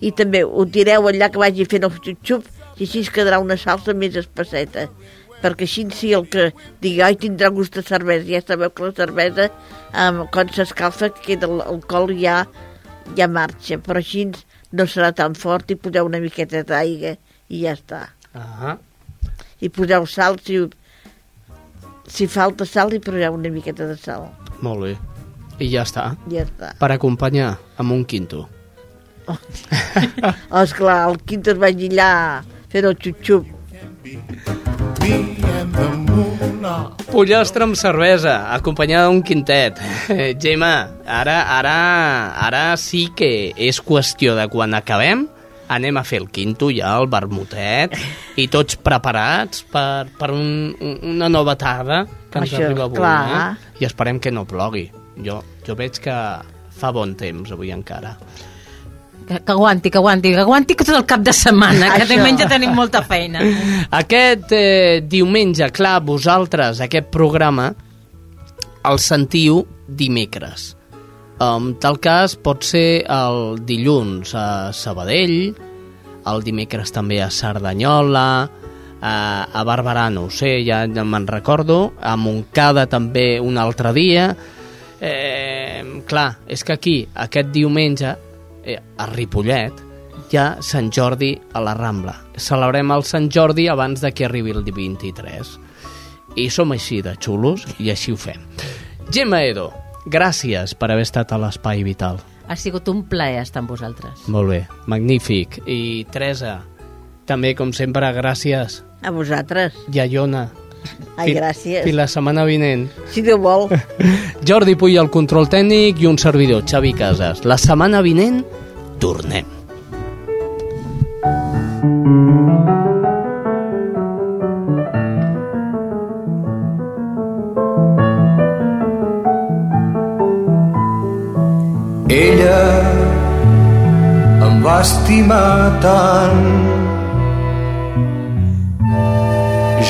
i també ho tireu allà que vagi fent el xup-xup i així es quedarà una salsa més espesseta perquè així si el que digui ai, tindrà gust de cervesa, ja sabeu que la cervesa um, quan s'escalfa queda el- alcohol ja ja marxa, però així no serà tan fort i poseu una miqueta d'aigua i ja està. Ah, I poseu sal, si, si falta sal, hi poseu una miqueta de sal. molt bé. I ja està. Ja està. Per acompanyar amb un quinto. Oh, esclar, el quinto es va allà fent el xup-xup. Pollastre amb cervesa, acompanyada d'un quintet. Gemma, ara, ara, ara sí que és qüestió de quan acabem anem a fer el quinto ja, el vermutet, i tots preparats per, per un, un- una nova tarda que ens Això, arriba avui. clar. Eh? I esperem que no plogui. Jo, jo veig que fa bon temps avui encara. Que, que aguanti, que aguanti, que aguanti tot el cap de setmana, que Això. diumenge tenim molta feina. Aquest eh, diumenge, clar, vosaltres, aquest programa, el sentiu dimecres. En tal cas, pot ser el dilluns a Sabadell, el dimecres també a Cerdanyola, a, a Barberà, no ho sé, ja me'n recordo, a Montcada també un altre dia. Eh, clar, és que aquí, aquest diumenge, eh, a Ripollet, hi ha Sant Jordi a la Rambla. Celebrem el Sant Jordi abans de que arribi el 23. I som així de xulos i així ho fem. Gemma Edo, gràcies per haver estat a l'Espai Vital. Ha sigut un plaer estar amb vosaltres. Molt bé, magnífic. I Teresa, també, com sempre, gràcies. A vosaltres. I a Iona. Ai, gràcies. Fins la setmana vinent. Si Déu vol. Jordi Puy al control tècnic i un servidor, Xavi Casas. La setmana vinent tornem. Ella em va estimar tant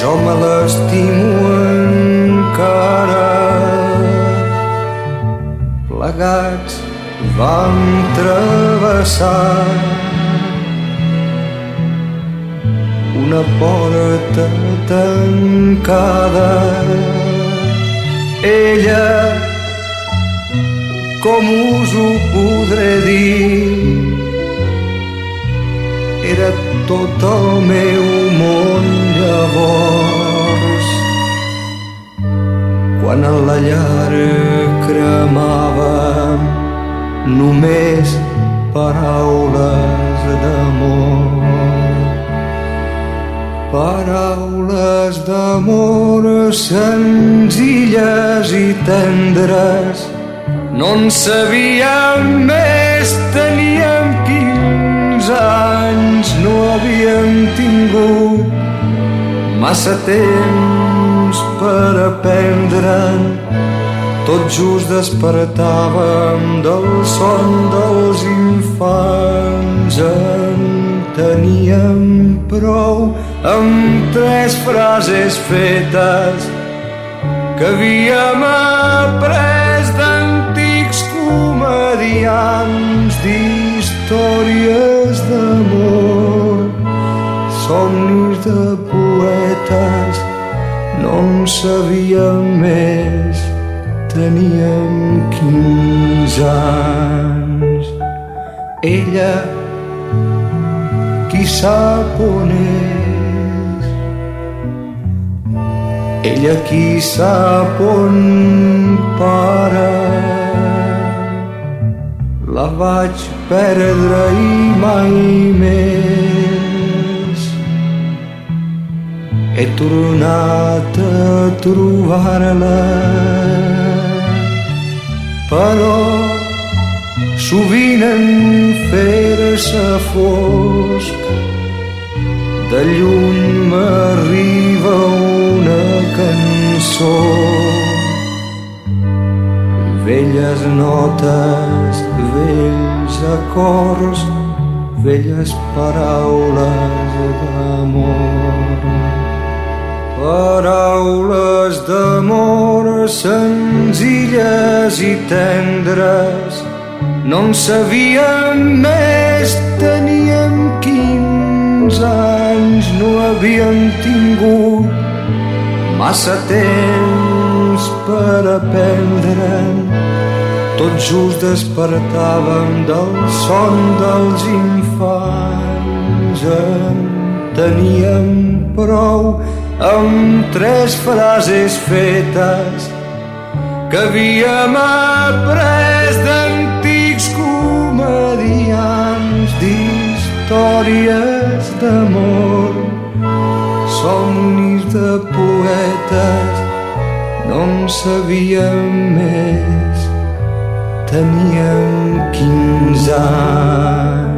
jo me l'estimo encara plegats vam travessar una porta tancada. Ella, com us ho podré dir, era tot el meu món llavors. Quan a la llar cremava només paraules d'amor. Paraules d'amor senzilles i tendres, no en sabíem més, teníem 15 anys, no havíem tingut massa temps per aprendre'n tot just despertàvem del son dels infants. En teníem prou amb tres frases fetes que havíem après d'antics comedians d'històries d'amor, somnis de poetes, no en sabíem més teníem 15 anys. Ella, qui sap on és? Ella qui sap on para? La vaig perdre i mai més. He tornat a trobar-la però sovint en fer-se fosc de lluny m'arriba una cançó velles notes, vells acords, velles paraules d'amor. Paraules d'amor senzilles i tendres no en sabíem més, teníem 15 anys, no havíem tingut massa temps per aprendre'n. Tot just despertàvem del son dels infants, en teníem prou amb tres frases fetes que havíem après d'antics comedians d'històries d'amor. Somnis de poetes no en sabíem més. Teníem 15 anys